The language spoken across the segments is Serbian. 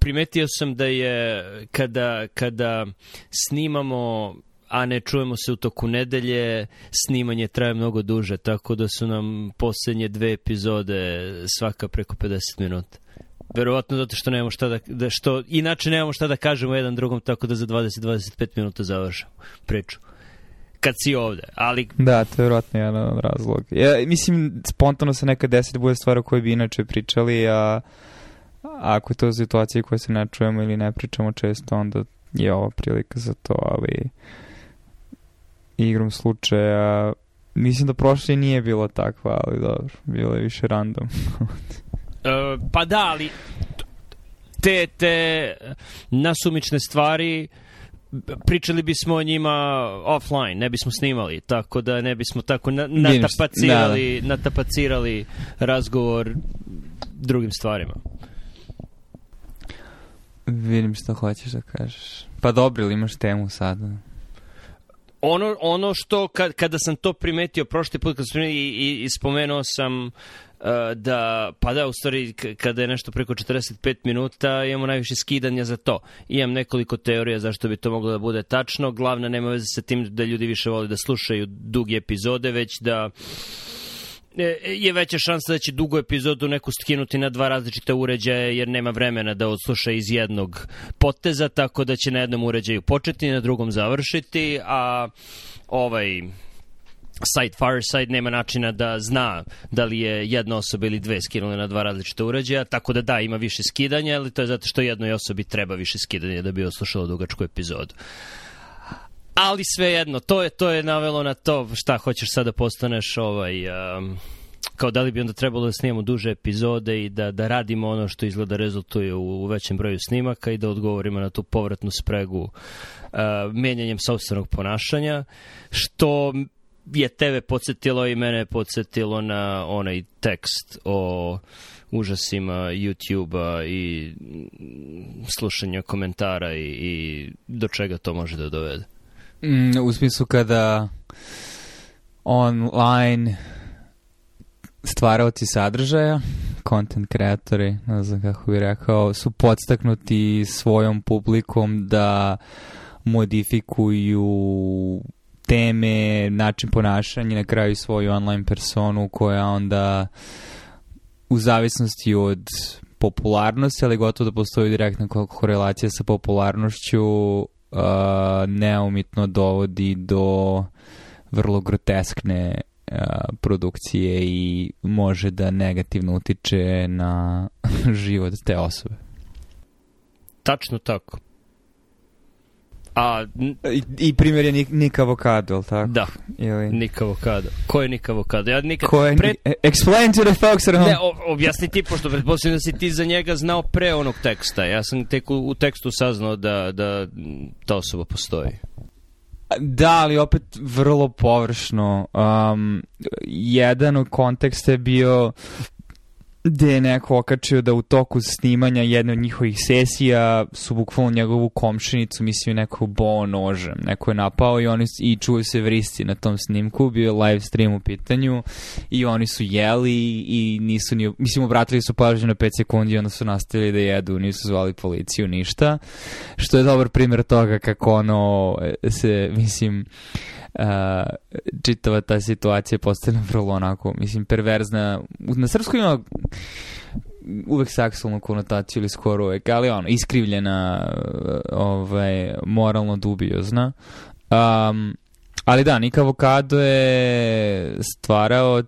primetio sam da je kada, kada snimamo a ne čujemo se u toku nedelje, snimanje traje mnogo duže, tako da su nam poslednje dve epizode svaka preko 50 minuta. Verovatno zato što nemamo šta da, da što, inače nemamo šta da kažemo jedan drugom, tako da za 20-25 minuta završamo priču kad si ovde, ali... Da, to je vjerojatno jedan od razloga. Ja, mislim, spontano se nekad desi bude stvar o kojoj bi inače pričali, a ako je to situacija koje se ne čujemo ili ne pričamo često, onda je ova prilika za to, ali igrom slučaja mislim da prošle nije bilo takva, ali dobro, bilo je više random. uh, pa da, ali te, te nasumične stvari pričali bismo o njima offline, ne bismo snimali, tako da ne bismo tako na, natapacirali, da. natapacirali razgovor drugim stvarima. Vidim što hoćeš da kažeš. Pa dobro, ili imaš temu sada? Ono, ono što, kad, kada sam to primetio prošli put, kad sam i, i, i spomenuo sam uh, da, pa da, u stvari, kada je nešto preko 45 minuta, imamo najviše skidanja za to. Imam nekoliko teorija zašto bi to moglo da bude tačno. Glavna nema veze sa tim da ljudi više vole da slušaju duge epizode, već da E, je veća šansa da će dugu epizodu neku skinuti na dva različite uređaja jer nema vremena da odsluša iz jednog poteza, tako da će na jednom uređaju početi, na drugom završiti, a ovaj site Fireside nema načina da zna da li je jedna osoba ili dve skinule na dva različita uređaja, tako da da, ima više skidanja, ali to je zato što jednoj osobi treba više skidanja da bi oslušala dugačku epizodu. Ali svejedno, to je, to je navelo na to šta hoćeš sada da postaneš ovaj... Um, kao da li bi onda trebalo da snimamo duže epizode i da, da radimo ono što izgleda rezultuje u, u većem broju snimaka i da odgovorimo na tu povratnu spregu uh, menjanjem sobstvenog ponašanja, što je tebe podsjetilo i mene podsjetilo na onaj tekst o užasima YouTube-a i slušanja komentara i, i do čega to može da dovede. Mm, u smislu kada online stvaraoci sadržaja, content kreatori, ne znam kako bih rekao, su podstaknuti svojom publikom da modifikuju teme, način ponašanja, na kraju svoju online personu koja onda u zavisnosti od popularnosti, ali gotovo da postoji direktna korelacija sa popularnošću, uh, neumitno dovodi do vrlo groteskne uh, produkcije i može da negativno utiče na život te osobe. Tačno tako. A, I, I primjer je Nik Avocado, tako? Da, Ili... Nik Avocado. Ko je Nik Avocado? Ja nikad... Ko je pre... Explain to the folks at home. Ne, objasni ti, pošto pretpostavljam da si ti za njega znao pre onog teksta. Ja sam tek u, u tekstu saznao da, da ta osoba postoji. Da, ali opet vrlo površno. Um, jedan od konteksta je bio gde je neko okačio da u toku snimanja jedne od njihovih sesija su bukvalno njegovu komšinicu, mislim, neko bo nožem. Neko je napao i oni i čuju se vristi na tom snimku, bio je live stream u pitanju i oni su jeli i nisu ni, mislim, obratili su pažnju na 5 sekundi i onda su nastavili da jedu, nisu zvali policiju, ništa. Što je dobar primjer toga kako ono se, mislim, uh, čitava ta situacija postane vrlo onako, mislim, perverzna. Na srpskom ima uvek seksualnu konotaciju ili skoro uvek, ali ono, iskrivljena, ovaj, moralno dubiozna. Um, ali da, Nika Avokado je stvarao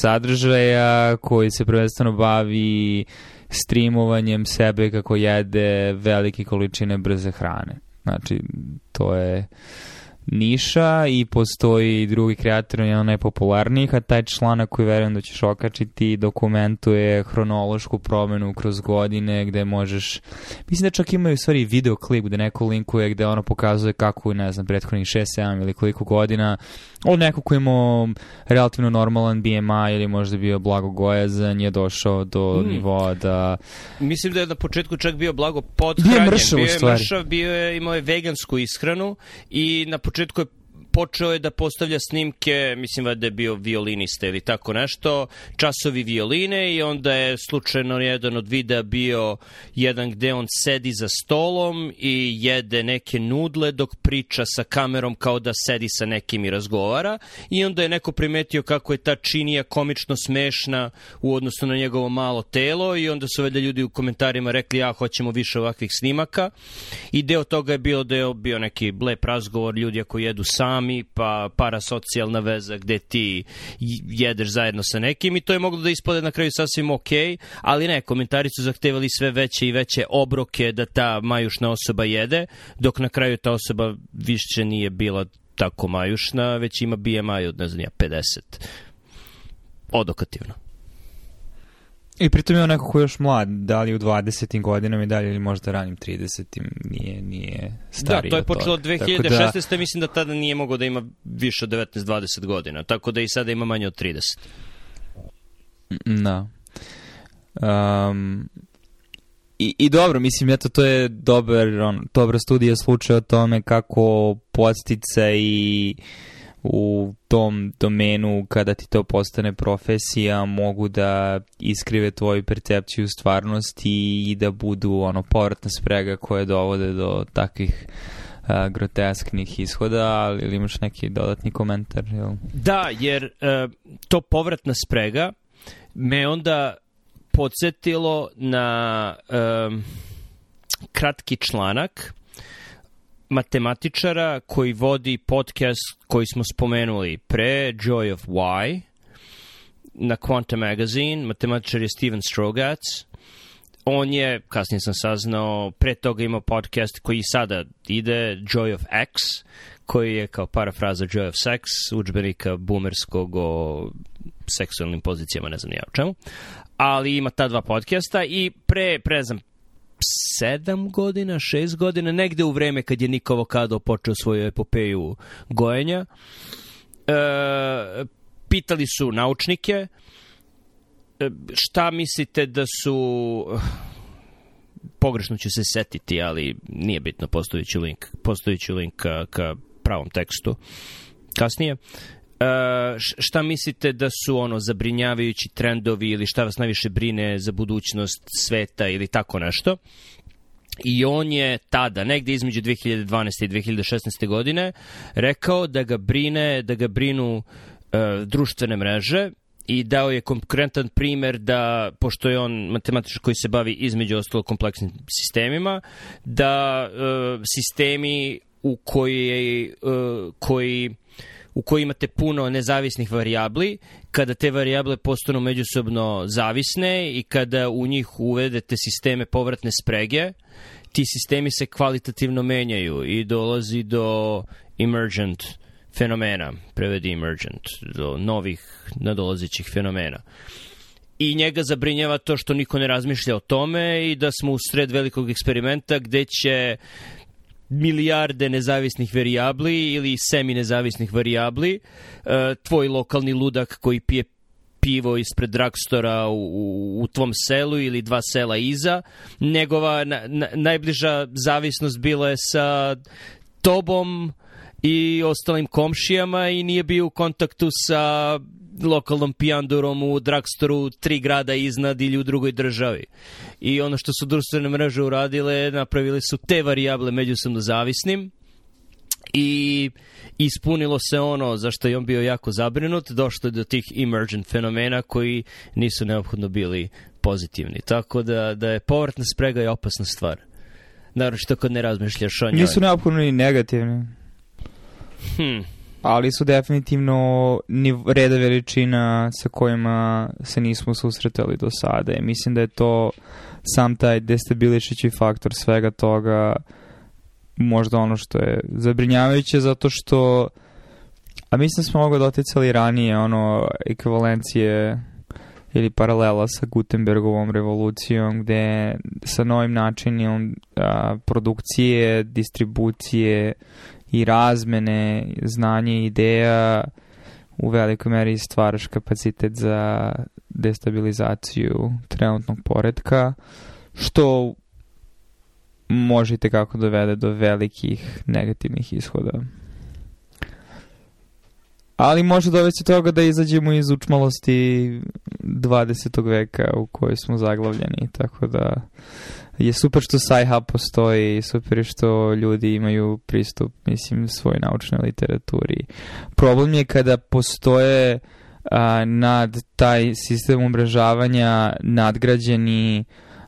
sadržaja koji se prvenstveno bavi streamovanjem sebe kako jede velike količine brze hrane. Znači, to je uh, niša i postoji drugi kreator, jedan najpopularnijih, a taj članak koji verujem da ćeš okačiti dokumentuje hronološku promenu kroz godine gde možeš, mislim da čak imaju u stvari videoklip gde neko linkuje gde ono pokazuje kako, ne znam, prethodnih 6, 7 ili koliko godina od neko ko imao relativno normalan BMI ili možda bio blago gojazan je došao do mm. nivoa da... Mislim da je na početku čak bio blago podhranjen. Bio je mršav, bio je mršav, bio je, imao je vegansku ishranu i na početku je počeo je da postavlja snimke, mislim da je bio violinista ili tako nešto, časovi violine i onda je slučajno jedan od videa bio jedan gde on sedi za stolom i jede neke nudle dok priča sa kamerom kao da sedi sa nekim i razgovara. I onda je neko primetio kako je ta činija komično smešna u odnosu na njegovo malo telo i onda su valjda ljudi u komentarima rekli ja hoćemo više ovakvih snimaka. I deo toga je bio da je bio neki lep razgovor ljudi ako jedu sami pa parasocijalna veza gde ti jedeš zajedno sa nekim i to je moglo da ispode na kraju sasvim ok, ali ne, komentari su zahtevali sve veće i veće obroke da ta majušna osoba jede, dok na kraju ta osoba više nije bila tako majušna, već ima BMI od, ne znam ja, 50. Odokativno. I pritom je on neko ko je još mlad, da li u 20. godinama i dalje ili možda ranim 30. nije, nije stariji Da, to je počelo 2016. Da, mislim da tada nije mogao da ima više od 19-20 godina, tako da i sada ima manje od 30. Da. Um, i, I dobro, mislim, eto, to je dobar, on, dobra studija slučaja o tome kako postice i u tom domenu kada ti to postane profesija mogu da iskrive tvoju percepciju stvarnosti i da budu ono povratna sprega koje dovode do takvih uh, grotesknih ishoda, ali imaš neki dodatni komentar? Jel? Da, jer uh, to povratna sprega me onda podsjetilo na um, kratki članak matematičara koji vodi podcast koji smo spomenuli pre, Joy of Why, na Quantum Magazine, matematičar je Steven Strogatz. On je, kasnije sam saznao, pre toga imao podcast koji sada ide, Joy of X, koji je kao parafraza Joy of Sex, učbenika boomerskog o seksualnim pozicijama, ne znam ja o čemu. Ali ima ta dva podcasta i pre, pre znam, sedam godina, šest godina, negde u vreme kad je Niko Avokado počeo svoju epopeju gojenja. E, pitali su naučnike e, šta mislite da su pogrešno ću se setiti, ali nije bitno, postojići link, postojići link ka, ka pravom tekstu kasnije. Uh, šta mislite da su ono zabrinjavajući trendovi ili šta vas najviše brine za budućnost sveta ili tako nešto? I on je tada, negde između 2012. i 2016. godine, rekao da ga brine, da ga brinu uh, društvene mreže i dao je konkretan primer da, pošto je on matematičar koji se bavi između ostalo kompleksnim sistemima, da uh, sistemi u koji, uh, koji u kojoj imate puno nezavisnih varijabli, kada te varijable postanu međusobno zavisne i kada u njih uvedete sisteme povratne sprege, ti sistemi se kvalitativno menjaju i dolazi do emergent fenomena, prevedi emergent, do novih nadolazećih fenomena. I njega zabrinjava to što niko ne razmišlja o tome i da smo u sred velikog eksperimenta gde će milijarde nezavisnih varijabli ili semi nezavisnih varijabli, e, tvoj lokalni ludak koji pije pivo ispred dragstora u, u, u tvom selu ili dva sela iza, njegova na, na, najbliža zavisnost bila je sa tobom i ostalim komšijama i nije bio u kontaktu sa lokalnom pijandurom u dragstoru tri grada iznad ili u drugoj državi. I ono što su društvene mreže uradile, napravili su te varijable međusobno zavisnim i ispunilo se ono zašto je on bio jako zabrinut, došlo je do tih emergent fenomena koji nisu neophodno bili pozitivni. Tako da, da je povratna sprega je opasna stvar. Naravno što kad ne razmišljaš o njoj. Nisu neophodno ni negativni. Hmm ali su definitivno reda veličina sa kojima se nismo susretali do sada i mislim da je to sam taj destabilišići faktor svega toga možda ono što je zabrinjavajuće zato što a mislim da smo ovo doticali ranije ono ekvivalencije ili paralela sa Gutenbergovom revolucijom gde sa novim načinom a, produkcije, distribucije i razmene znanja i ideja u velikoj meri stvaraš kapacitet za destabilizaciju trenutnog poredka, što možete kako dovede do velikih negativnih ishoda. Ali može dovesti toga da izađemo iz učmalosti 20. veka u kojoj smo zaglavljeni, tako da je super što Sci-Hub postoji, super što ljudi imaju pristup, mislim, svoj naučnoj literaturi. Problem je kada postoje a, nad taj sistem umrežavanja nadgrađeni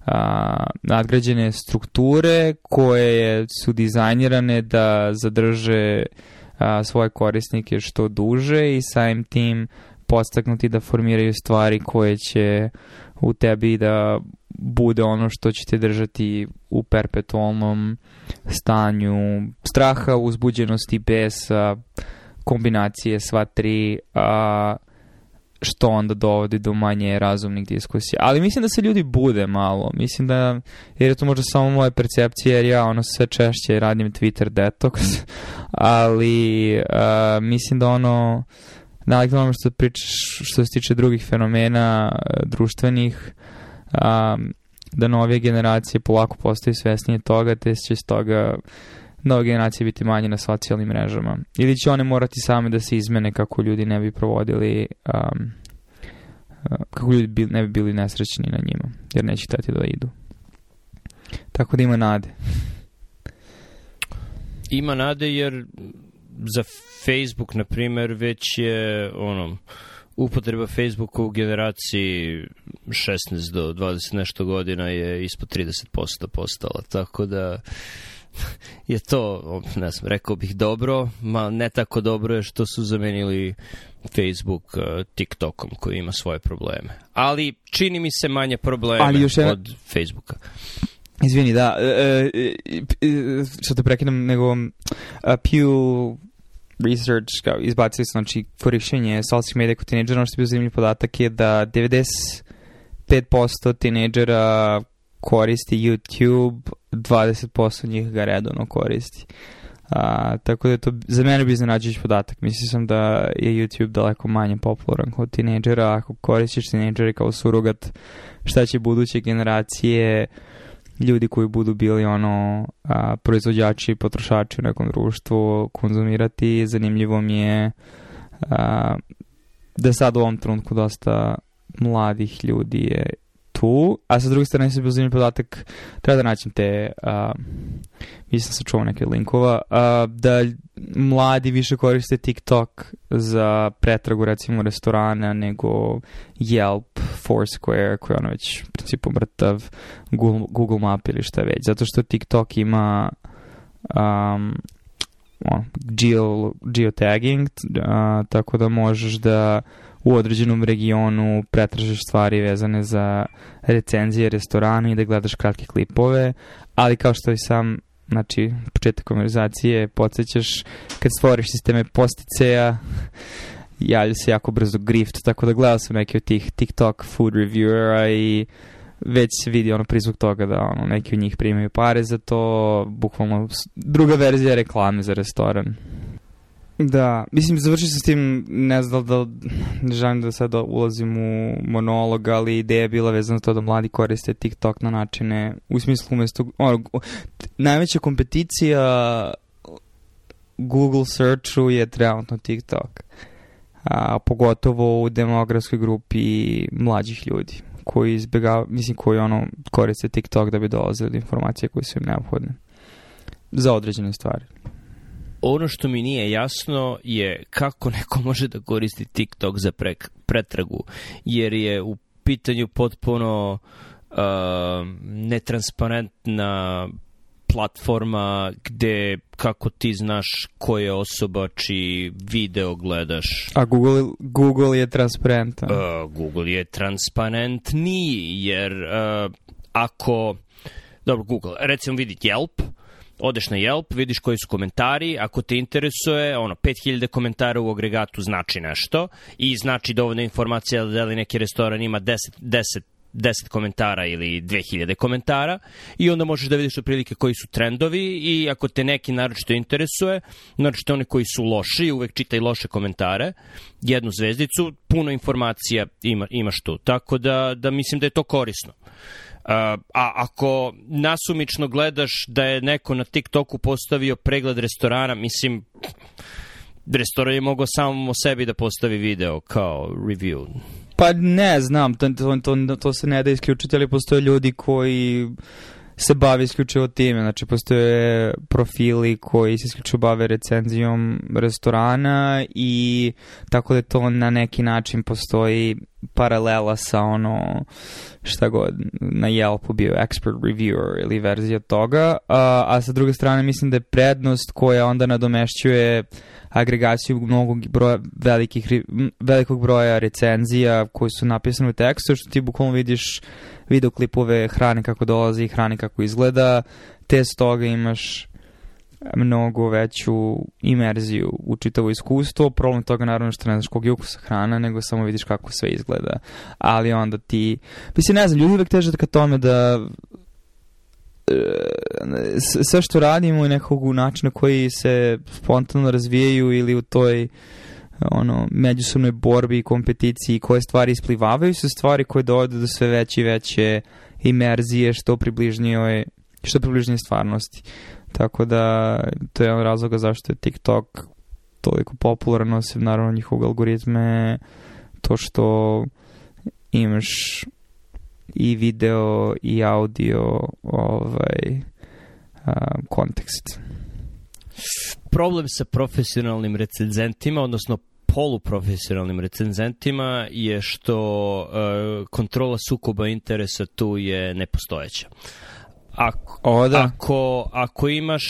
a, nadgrađene strukture koje su dizajnirane da zadrže a, svoje korisnike što duže i samim tim postaknuti da formiraju stvari koje će u tebi da bude ono što će te držati u perpetualnom stanju straha, uzbuđenosti, besa, kombinacije sva tri, a, što onda dovodi do manje razumnih diskusija. Ali mislim da se ljudi bude malo. Mislim da, jer je to možda samo moja percepcija, jer ja ono sve češće radim Twitter detox, ali uh, mislim da ono, nalik ono što pričaš što se tiče drugih fenomena društvenih, um, da novije generacije polako postaju svesnije toga, te će s toga nove generacije biti manje na socijalnim mrežama. Ili će one morati same da se izmene kako ljudi ne bi provodili um, kako ljudi bi, ne bi bili nesrećni na njima, jer neće tati da idu. Tako da ima nade. Ima nade jer za Facebook, na primer, već je ono, upotreba Facebooka u generaciji 16 do 20 nešto godina je ispod 30% postala, tako da je to, ne znam, rekao bih dobro, ma ne tako dobro je što su zamenili Facebook uh, TikTokom koji ima svoje probleme. Ali čini mi se manje probleme Ali još je... od Facebooka. Izvini, da, e, e, e, što te prekidam, nego uh, Pew Research kao izbacili su, znači, korišćenje social media kod tineđera, ono što je bio zanimljiv podatak je da 95% tineđera koristi YouTube, 20% njih ga redovno koristi. A, tako da je to za mene bi iznenađujući podatak. Mislio sam da je YouTube daleko manje popularan kod tinejdžera. Ako koristiš tinejdžere kao surogat, šta će buduće generacije ljudi koji budu bili ono a, proizvođači i potrošači u nekom društvu konzumirati. Zanimljivo mi je a, da sad u ovom trenutku dosta mladih ljudi je tu, a sa druge strane se bio zanimljiv podatak, treba da naćem te, uh, mislim sa čuo neke linkova, uh, da mladi više koriste TikTok za pretragu recimo restorana nego Yelp, Foursquare, koji je ono već u principu mrtav, Google, Google Map ili šta već, zato što TikTok ima um, ono, geo, geotagging, uh, tako da možeš da u određenom regionu pretražiš stvari vezane za recenzije restorana i da gledaš kratke klipove, ali kao što i sam znači početak konverzacije podsjećaš kad stvoriš sisteme posticeja javlja se jako brzo grift, tako da gledao sam neke od tih TikTok food reviewera i već se vidi ono prizvuk toga da ono, neki od njih primaju pare za to, bukvalno druga verzija reklame za restoran. Da, mislim, završi se s tim, ne znam da, da ne želim da sad ulazim u monolog, ali ideja je bila vezana to da mladi koriste TikTok na načine, u smislu umesto, ono, najveća kompeticija Google searchu je trenutno TikTok. A, pogotovo u demografskoj grupi mlađih ljudi koji izbjegavaju, mislim, koji ono koriste TikTok da bi dolazili do informacije koje su im neophodne za određene stvari ono što mi nije jasno je kako neko može da koristi TikTok za pre, pretragu, jer je u pitanju potpuno uh, netransparentna platforma gde kako ti znaš ko je osoba čiji video gledaš. A Google, Google je transparentan. Uh, Google je transparentniji, jer uh, ako... Dobro, Google, recimo vidi Yelp, odeš na Yelp, vidiš koji su komentari, ako te interesuje, ono, 5000 komentara u agregatu znači nešto i znači dovoljna informacija da li neki restoran ima 10, 10 10 komentara ili 2000 komentara i onda možeš da vidiš otprilike koji su trendovi i ako te neki naročito interesuje, naročito oni koji su loši, uvek čitaj loše komentare, jednu zvezdicu, puno informacija ima, imaš tu. Tako da, da mislim da je to korisno. A ako nasumično gledaš da je neko na TikToku postavio pregled restorana, mislim, restoran je mogao samo sebi da postavi video kao review. Pa ne znam, to, to, to, to se ne da isključiti, ali postoje ljudi koji se bave isključivo time. Znači, postoje profili koji se isključivo bave recenzijom restorana i tako da to na neki način postoji paralela sa ono šta god na Yelpu bio expert reviewer ili verzija toga, a, a sa druge strane mislim da je prednost koja onda nadomešćuje agregaciju mnogo broja, velikih, velikog broja recenzija koji su napisane u tekstu, što ti bukvalno vidiš videoklipove hrane kako dolazi hrane kako izgleda, te toga imaš mnogo veću imerziju u čitavo iskustvo. Problem toga naravno što ne znaš kog je ukusa hrana, nego samo vidiš kako sve izgleda. Ali onda ti... Mislim, ne znam, ljudi uvek teže ka tome da e, sve što radimo i nekog načina koji se spontano razvijaju ili u toj ono, međusobnoj borbi i kompeticiji koje stvari isplivavaju su stvari koje dovode do sve veće i veće imerzije što približnije što približnije stvarnosti. Tako da to je jedan razloga zašto je TikTok toliko popularan, osim naravno njihovog algoritme, to što imaš i video i audio ovaj a, kontekst. Problem sa profesionalnim recenzentima, odnosno poluprofesionalnim recenzentima je što uh, kontrola sukoba interesa tu je nepostojeća. Ako, o, da. ako, ako imaš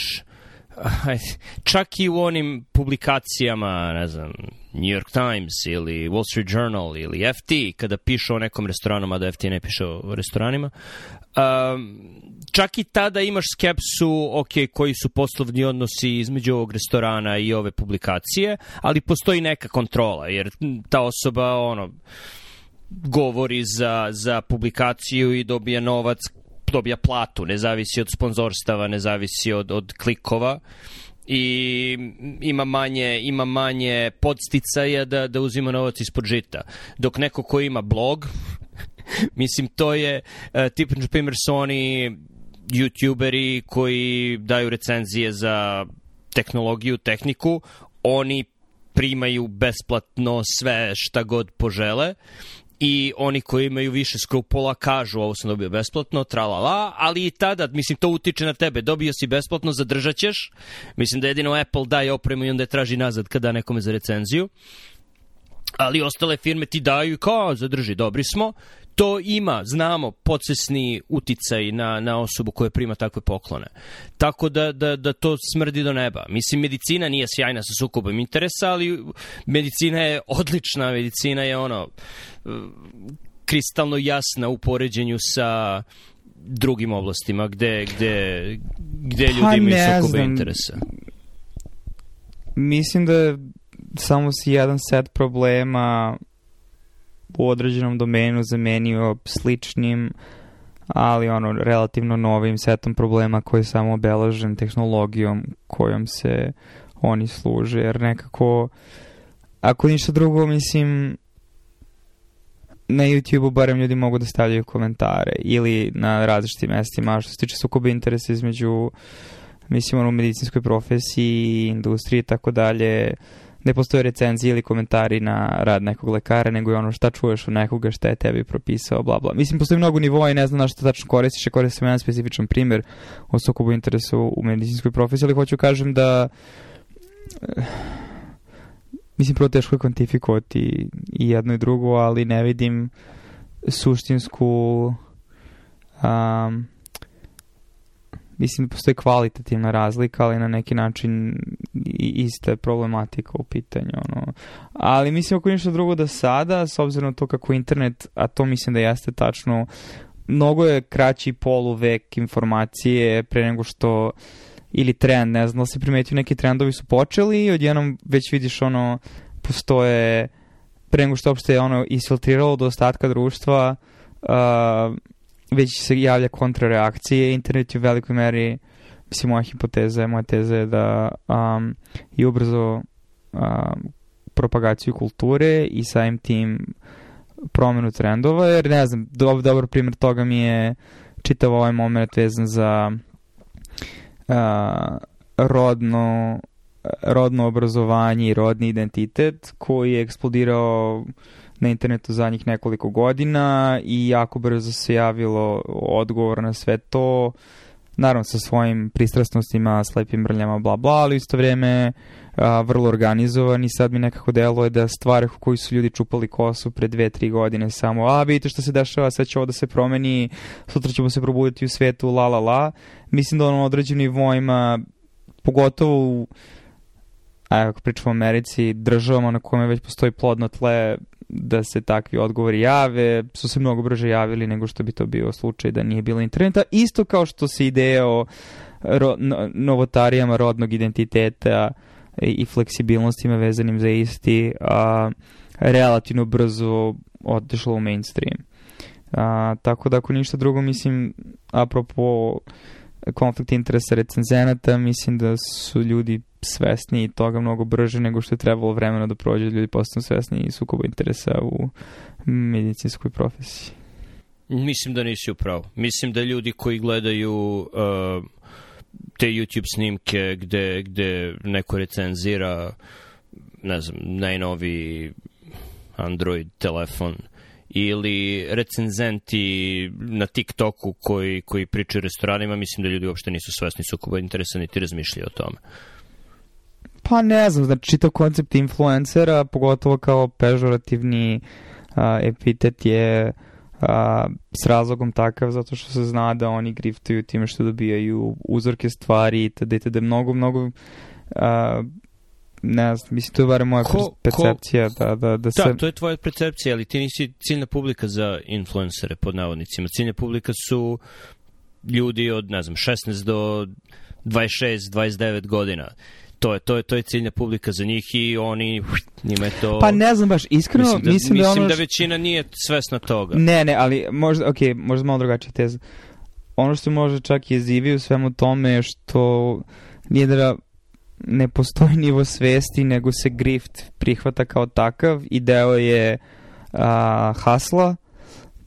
čak i u onim publikacijama, ne znam, New York Times ili Wall Street Journal ili FT, kada piše o nekom restoranu, mada FT ne piše o restoranima, um, čak i tada imaš skepsu, ok, koji su poslovni odnosi između ovog restorana i ove publikacije, ali postoji neka kontrola, jer ta osoba, ono, govori za, za publikaciju i dobija novac dobija platu, ne zavisi od sponzorstava, ne zavisi od, od klikova. I ima manje, ima manje podsticaja da, da uzima novac ispod žita. Dok neko ko ima blog, mislim, to je uh, tip, na primjer, su oni youtuberi koji daju recenzije za tehnologiju, tehniku, oni primaju besplatno sve šta god požele i oni koji imaju više skrupula kažu ovo sam dobio besplatno, tralala, ali i tada, mislim, to utiče na tebe, dobio si besplatno, zadržat ćeš, mislim da jedino Apple daje opremu i onda je traži nazad kada nekome za recenziju, ali ostale firme ti daju i kao, zadrži, dobri smo, to ima, znamo, podsesni uticaj na, na osobu koja prima takve poklone. Tako da, da, da to smrdi do neba. Mislim, medicina nije sjajna sa sukobom interesa, ali medicina je odlična, medicina je ono kristalno jasna u poređenju sa drugim oblastima gde, gde, gde ljudi pa, imaju sukobe interesa. Mislim da je samo si jedan set problema u određenom domenu zamenio sličnim, ali ono relativno novim setom problema koji je samo obelažen tehnologijom kojom se oni služe, jer nekako ako ništa drugo, mislim na YouTube-u barem ljudi mogu da stavljaju komentare ili na različitim mestima što se tiče sukoba interesa između mislim ono u medicinskoj profesiji, industriji i tako dalje ne postoje recenzije ili komentari na rad nekog lekara, nego je ono šta čuješ od nekoga šta je tebi propisao, bla bla. Mislim, postoji mnogo nivoa i ne znam na što tačno koristiš, ja koristim jedan specifičan primjer o sukobu interesu u medicinskoj profesiji, ali hoću kažem da eh, mislim, prvo teško je kvantifikovati i jedno i drugo, ali ne vidim suštinsku um, mislim da postoji kvalitativna razlika, ali na neki način ista je problematika u pitanju. Ono. Ali mislim ako ništa drugo da sada, s obzirom na to kako internet, a to mislim da jeste tačno, mnogo je kraći poluvek informacije pre nego što ili trend, ne znam da se primetio neki trendovi su počeli i odjednom već vidiš ono postoje pre nego što uopšte je ono isfiltriralo do ostatka društva uh, već se javlja kontrareakcije, internet je u velikoj meri, mislim, moja hipoteza moja teza je da um, je ubrzo um, propagaciju kulture i samim tim promenu trendova, jer ne znam, dob dobar primjer toga mi je čitav ovaj moment vezan za uh, rodno rodno obrazovanje i rodni identitet koji je eksplodirao na internetu zadnjih nekoliko godina i jako brzo se javilo odgovor na sve to, naravno sa svojim pristrasnostima, slepim mrljama, bla bla, ali isto vreme a, vrlo organizovan i sad mi nekako deluje da stvari u koji su ljudi čupali kosu pre dve, tri godine samo, a vidite što se dešava, sad će ovo da se promeni, sutra ćemo se probuditi u svetu, la la la. Mislim da ono određenim nivoima, pogotovo u a ako pričamo o Americi, državama na kome već postoji plodno tle da se takvi odgovori jave, su se mnogo brže javili nego što bi to bio slučaj da nije bilo interneta. Isto kao što se ideja o ro, no, novotarijama rodnog identiteta i, i fleksibilnostima vezanim za isti a, relativno brzo otišlo u mainstream. A, tako da ako ništa drugo, mislim, apropo konflikt interesa recenzenata, mislim da su ljudi svesni toga mnogo brže nego što je trebalo vremena da prođe, ljudi postanu svesni i sukoba interesa u medicinskoj profesiji. Mislim da nisi upravo. Mislim da ljudi koji gledaju uh, te YouTube snimke gde, gde neko recenzira ne znam, najnovi Android telefon ili recenzenti na TikToku koji, koji pričaju restoranima, mislim da ljudi uopšte nisu svesni sukoba interesa niti razmišljaju o tome. Pa ne znam, znači čitav koncept influencera, pogotovo kao pežorativni a, epitet je a, s razlogom takav zato što se zna da oni griftuju time što dobijaju uzorke stvari i tada i tada mnogo, mnogo a, ne znam, mislim, to je barem moja ko, percepcija. Ko, da, da, da, se... da, to je tvoja percepcija, ali ti nisi ciljna publika za influencere, pod navodnicima. Ciljna publika su ljudi od, ne znam, 16 do 26, 29 godina to je, to je, to je ciljna publika za njih i oni, njima je to... Pa ne znam baš, iskreno mislim da, mislim da, mislim ono... da većina nije svesna toga. Ne, ne, ali možda, ok, možda malo drugačija teza. Ono što može čak jezivi u svemu tome je što nije da ne postoji nivo svesti, nego se grift prihvata kao takav i deo je a, hasla,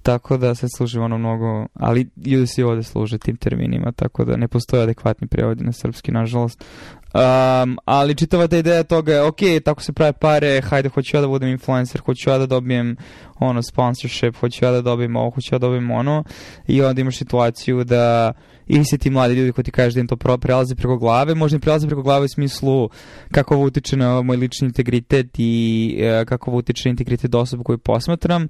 tako da se služi ono mnogo, ali ljudi se ovde služe tim terminima, tako da ne postoje adekvatni prevodi na srpski, nažalost. Um, ali čitava ta ideja toga je, ok, tako se prave pare, hajde, hoću ja da budem influencer, hoću ja da dobijem ono sponsorship, hoću ja da dobijem ovo, hoću ja da dobijem ono i onda imaš situaciju da ili se ti mladi ljudi koji ti kažeš da im to prelaze preko glave, možda im prelaze preko glave u smislu kako ovo utiče na moj lični integritet i e, kako ovo utiče na integritet osoba koju posmatram,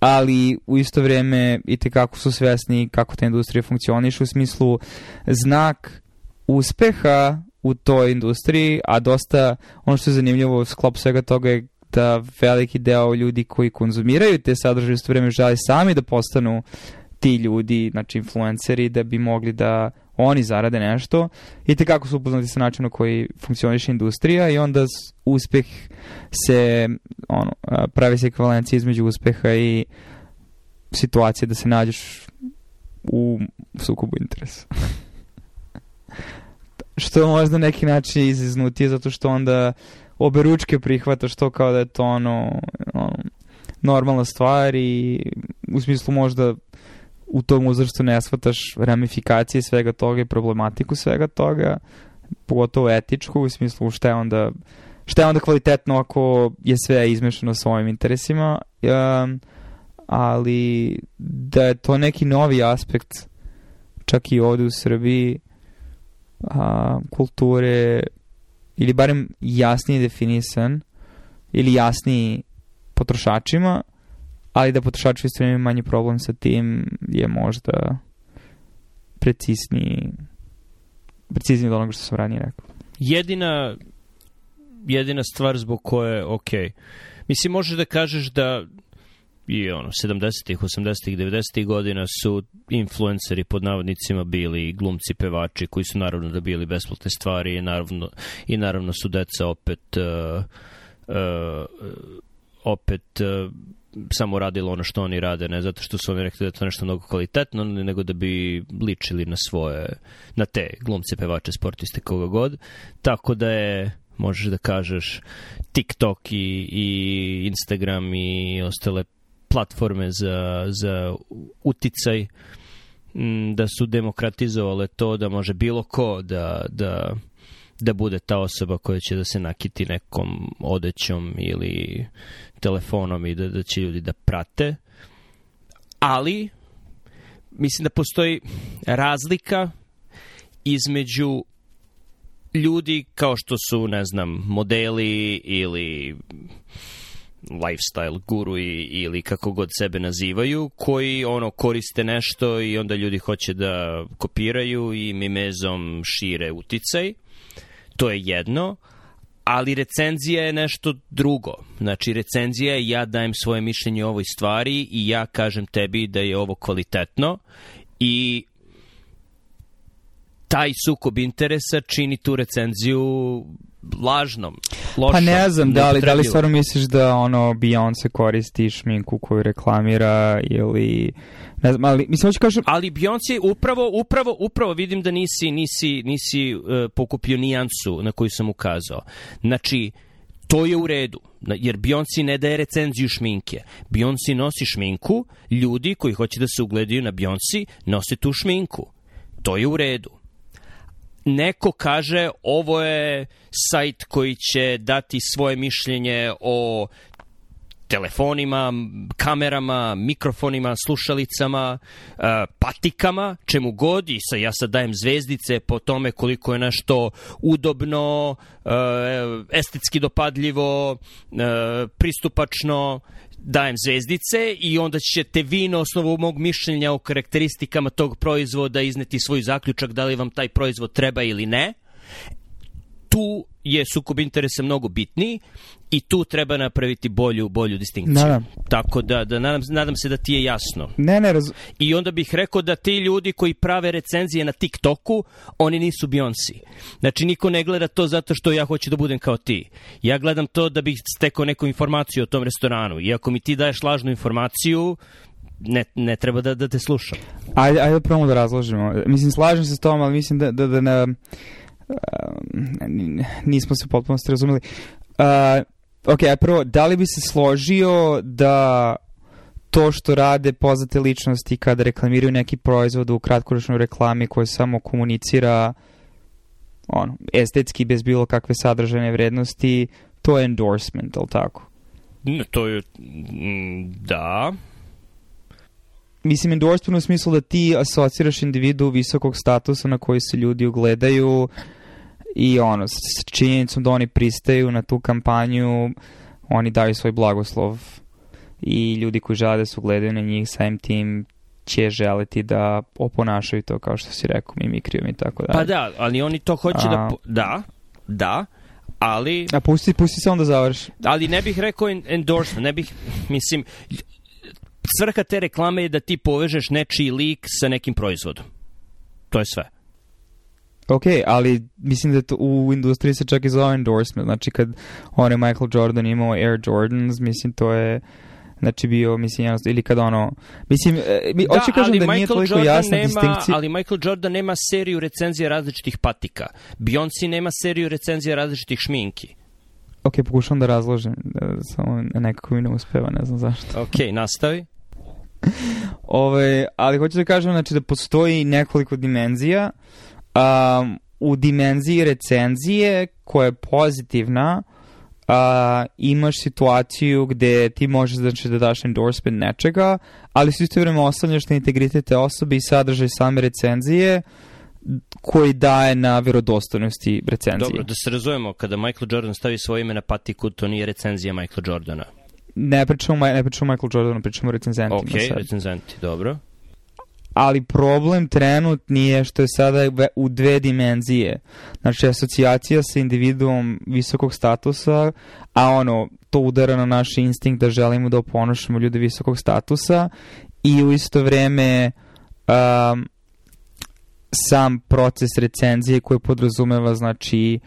ali u isto vreme i te kako su svesni kako ta industrija funkcioniše u smislu znak uspeha u toj industriji, a dosta, ono što je zanimljivo u sklopu svega toga je da veliki deo ljudi koji konzumiraju te sadržaje u vreme žele sami da postanu ti ljudi, znači influenceri, da bi mogli da oni zarade nešto i te kako su upoznati sa načinom koji funkcioniše industrija i onda uspeh se, ono, pravi se ekvivalencija između uspeha i situacije da se nađeš u sukobu interesa. što možda neki način iziznutije zato što onda obe ručke prihvata što kao da je to ono, ono normalna stvar i u smislu možda u tom uzrastu ne shvataš ramifikacije svega toga i problematiku svega toga, pogotovo etičku, u smislu šta je onda šta je onda kvalitetno ako je sve izmešano sa ovim interesima, um, ali da je to neki novi aspekt čak i ovde u Srbiji a, kulture ili barem jasnije definisan ili jasniji potrošačima, ali da potrošači isto imaju manji problem sa tim je možda precizniji precizniji od onoga što sam ranije rekao. Jedina jedina stvar zbog koje, ok, mislim možeš da kažeš da i ono, 70-ih, 80-ih, 90-ih godina su influenceri pod navodnicima bili glumci, pevači koji su naravno da bili besplatne stvari i naravno, i naravno su deca opet uh, uh, opet uh, samo radilo ono što oni rade, ne zato što su oni rekli da je to nešto mnogo kvalitetno, nego da bi ličili na svoje, na te glumce, pevače, sportiste, koga god. Tako da je možeš da kažeš TikTok i, i Instagram i ostale platforme za, za uticaj da su demokratizovale to da može bilo ko da, da, da bude ta osoba koja će da se nakiti nekom odećom ili telefonom i da, da će ljudi da prate. Ali, mislim da postoji razlika između ljudi kao što su, ne znam, modeli ili lifestyle guru i, ili kako god sebe nazivaju, koji ono koriste nešto i onda ljudi hoće da kopiraju i mimezom šire uticaj. To je jedno, ali recenzija je nešto drugo. Znači, recenzija je ja dajem svoje mišljenje o ovoj stvari i ja kažem tebi da je ovo kvalitetno i taj sukob interesa čini tu recenziju lažnom, lošom. Pa ne znam, da li, da li stvarno misliš da ono Beyoncé koristi šminku koju reklamira ili ne znam, ali mislim hoću kažem ali Beyoncé upravo upravo upravo vidim da nisi nisi nisi uh, pokupio nijansu na koju sam ukazao. Znači to je u redu, jer Beyoncé ne daje recenziju šminke. Beyoncé nosi šminku, ljudi koji hoće da se ugledaju na Beyoncé nose tu šminku. To je u redu neko kaže ovo je sajt koji će dati svoje mišljenje o telefonima, kamerama, mikrofonima, slušalicama, uh, patikama, čemu god i sa, ja sad dajem zvezdice po tome koliko je nešto udobno, uh, estetski dopadljivo, uh, pristupačno, dajem zvezdice i onda ćete vi na osnovu mog mišljenja o karakteristikama tog proizvoda izneti svoj zaključak da li vam taj proizvod treba ili ne. Tu je sukob interesa mnogo bitniji i tu treba napraviti bolju bolju distinkciju. Da, da. Tako da, da nadam, nadam se da ti je jasno. Ne, ne, raz... I onda bih rekao da ti ljudi koji prave recenzije na TikToku, oni nisu Beyoncé. Znači, niko ne gleda to zato što ja hoću da budem kao ti. Ja gledam to da bih stekao neku informaciju o tom restoranu. I ako mi ti daješ lažnu informaciju, ne, ne treba da, da te slušam. Ajde, ajde prvo da razložimo. Mislim, slažem se s tom, ali mislim da, da, da ne, nismo se potpuno razumeli. Uh, ok, a prvo, da li bi se složio da to što rade poznate ličnosti kada reklamiraju neki proizvod u kratkoročnoj reklami koja samo komunicira ono, estetski bez bilo kakve sadržajne vrednosti, to je endorsement, ali tako? To je, da. Mislim, endorsement u smislu da ti asociraš individu visokog statusa na koji se ljudi ugledaju, i ono, s činjenicom da oni pristaju na tu kampanju, oni daju svoj blagoslov i ljudi koji žele da se ugledaju na njih samim tim će želiti da oponašaju to kao što si rekao mimikrijom i tako dalje. Pa da, ali oni to hoće da A... da... Da, da, ali... A pusti, pusti se onda završi. Ali ne bih rekao endorsement, ne bih, mislim, svrha te reklame je da ti povežeš nečiji lik sa nekim proizvodom. To je sve. Ok, ali mislim da to u industriji se čak i zove endorsement. Znači kad on je Michael Jordan imao Air Jordans, mislim to je znači bio, mislim, jednostavno, ili kad ono, mislim, e, mi, da, hoću kažem da Michael nije toliko Jordan jasna nema, distinkcija. Ali Michael Jordan nema seriju recenzija različitih patika. Beyoncé nema seriju recenzija različitih šminki. Ok, pokušam da razložim, da, samo nekako mi ne uspeva, ne znam zašto. Ok, nastavi. Ove, ali hoću da kažem, znači da postoji nekoliko dimenzija um, u dimenziji recenzije koja je pozitivna uh, imaš situaciju gde ti možeš znači, da daš endorsement nečega, ali su isto vreme ostavljaš na integritet te osobe i sadržaj same recenzije koji daje na verodostojnosti recenzije. Dobro, da se razumemo, kada Michael Jordan stavi svoje ime na patiku, to nije recenzija Michaela Jordana. Ne pričamo, ne pričamo Michael Jordanu, pričamo o recenzentima. Ok, sad. recenzenti, dobro ali problem trenutni je što je sada u dve dimenzije. Znači, asocijacija sa individuom visokog statusa, a ono, to udara na naš instinkt da želimo da oponošamo ljude visokog statusa i u isto vreme um, sam proces recenzije koji podrazumeva, znači,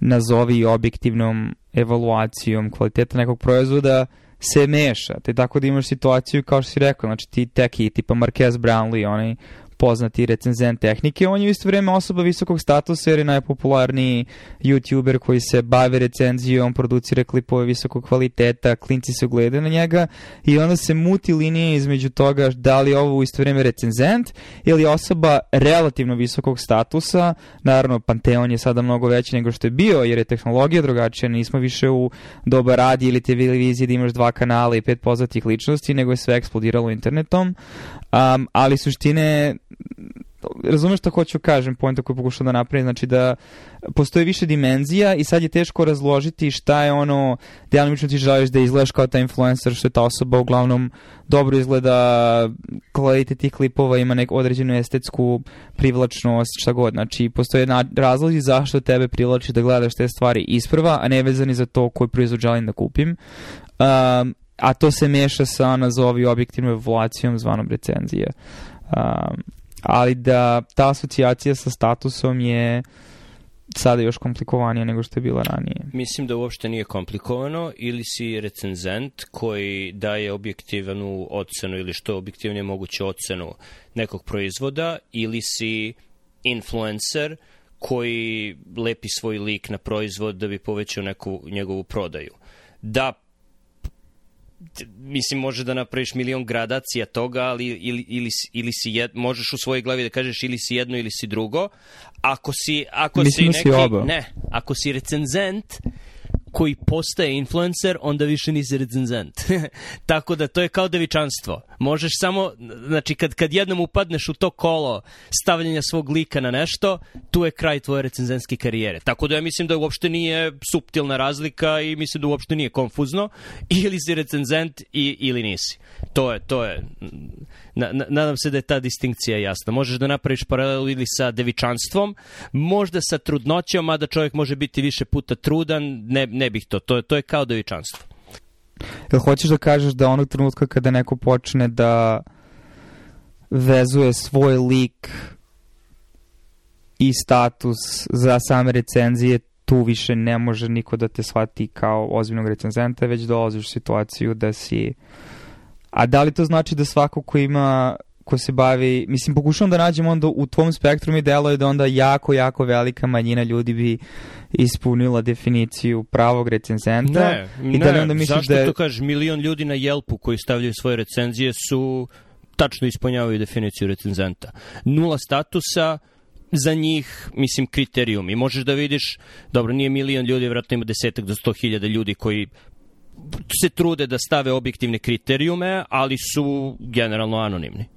nazovi objektivnom evaluacijom kvaliteta nekog proizvoda, se meša. Te tako da imaš situaciju kao što si rekao, znači ti teki tipa Marquez Brownlee, oni poznati recenzent tehnike, on je u isto vreme osoba visokog statusa jer je najpopularniji youtuber koji se bavi recenzijom, producira klipove visokog kvaliteta, klinci se gledaju na njega i onda se muti linije između toga da li je ovo u isto vreme recenzent ili osoba relativno visokog statusa, naravno Panteon je sada mnogo veći nego što je bio jer je tehnologija drugačija, nismo više u doba radi ili televiziji da imaš dva kanala i pet poznatih ličnosti, nego je sve eksplodiralo internetom, um, ali suštine razumeš što hoću kažem, pojenta koju pokušam da napravim, znači da postoji više dimenzija i sad je teško razložiti šta je ono, delimično ti želiš da izgledaš kao ta influencer, što je ta osoba uglavnom dobro izgleda, kvalitet tih klipova ima neku određenu estetsku privlačnost, šta god. Znači, postoje razlozi zašto tebe privlači da gledaš te stvari isprva, a ne vezani za to koji proizvod želim da kupim. Um, a to se meša sa nazovi objektivnom evaluacijom zvanom recenzije. Um, ali da ta asocijacija sa statusom je sada još komplikovanija nego što je bila ranije. Mislim da uopšte nije komplikovano ili si recenzent koji daje objektivnu ocenu ili što objektivnije moguće ocenu nekog proizvoda ili si influencer koji lepi svoj lik na proizvod da bi povećao neku njegovu prodaju. Da mislim, može da napraviš milion gradacija toga, ali ili, ili, ili si jed, možeš u svojoj glavi da kažeš ili si jedno ili si drugo. Ako si, ako mislim si neki, si oba. ne, ako si recenzent, koji postaje influencer, onda više nisi recenzent. Tako da to je kao devičanstvo. Možeš samo, znači kad, kad jednom upadneš u to kolo stavljanja svog lika na nešto, tu je kraj tvoje recenzentske karijere. Tako da ja mislim da uopšte nije subtilna razlika i mislim da uopšte nije konfuzno. Ili si recenzent i, ili nisi. To je, to je, na, na, nadam se da je ta distinkcija jasna. Možeš da napraviš paralelu ili sa devičanstvom, možda sa trudnoćom, mada čovjek može biti više puta trudan, ne, ne bih to. To to je kao devičanstvo. Jel hoćeš da kažeš da onog trenutka kada neko počne da vezuje svoj lik i status za same recenzije, tu više ne može niko da te shvati kao ozbiljnog recenzenta, već dolaziš u situaciju da si A da li to znači da svako ko ima ko se bavi, mislim, pokušavam da nađem onda u tvom spektru mi deluje da onda jako, jako velika manjina ljudi bi ispunila definiciju pravog recenzenta. Ne, I da li onda zašto da je... to kažeš? Milion ljudi na Jelpu koji stavljaju svoje recenzije su tačno ispunjavaju definiciju recenzenta. Nula statusa, za njih, mislim, kriterijum. I možeš da vidiš, dobro, nije milion ljudi, vratno ima desetak do sto hiljada ljudi koji se trude da stave objektivne kriterijume, ali su generalno anonimni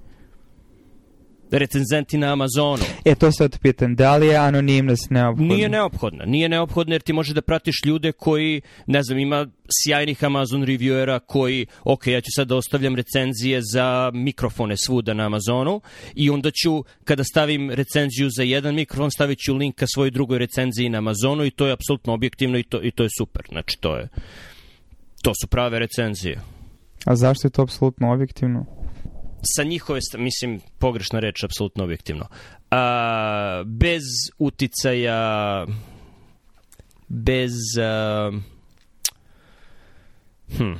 recenzenti na Amazonu. E, to sad pitan, da li je anonimnost neophodna? Nije neophodna. Nije neophodna jer ti može da pratiš ljude koji, ne znam, ima sjajnih Amazon reviewera koji, ok, ja ću sad da ostavljam recenzije za mikrofone svuda na Amazonu i onda ću, kada stavim recenziju za jedan mikrofon, stavit ću link ka svojoj drugoj recenziji na Amazonu i to je apsolutno objektivno i to, i to je super. Znači, to je To su prave recenzije. A zašto je to apsolutno objektivno? Sa njihove, mislim, pogrešna reč, apsolutno objektivno. A, bez uticaja, bez... A, hm,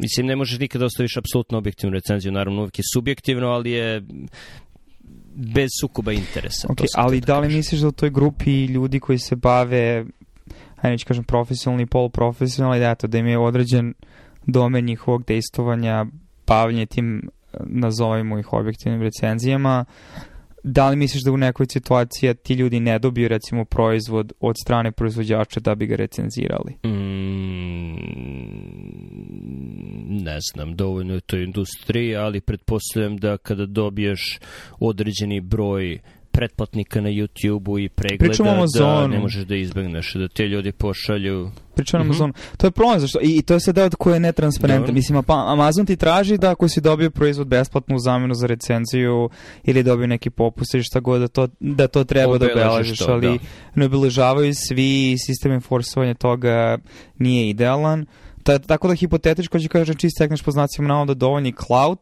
Mislim, ne možeš nikada ostaviš apsolutno objektivnu recenziju, naravno uvijek je subjektivno, ali je bez sukoba interesa. Okay, ali da li misliš da u toj grupi ljudi koji se bave ajde neću kažem profesionalni i poluprofesionalni, da, to da im je određen domen njihovog dejstovanja, bavljanje tim, nazovimo ih objektivnim recenzijama, da li misliš da u nekoj situaciji ti ljudi ne dobiju recimo proizvod od strane proizvođača da bi ga recenzirali? Mm, ne znam, dovoljno je to industriji, ali pretpostavljam da kada dobiješ određeni broj pretplatnika na YouTube-u i pregleda da ne možeš da izbegneš, da te ljudi pošalju... Pričamo mm -hmm. Amazonu. To je problem, zašto? I, i to je sad deo koji je netransparentan. Mislim, pa Amazon ti traži da ako si dobio proizvod besplatno u zamenu za recenziju ili dobio neki popust ili šta god, da to, da to treba da obeležiš, ali da. ne obeležavaju svi, sistem enforcovanja toga nije idealan. Ta, tako da hipotetičko ću kažem čisto tekneš po znacima navoda dovoljni cloud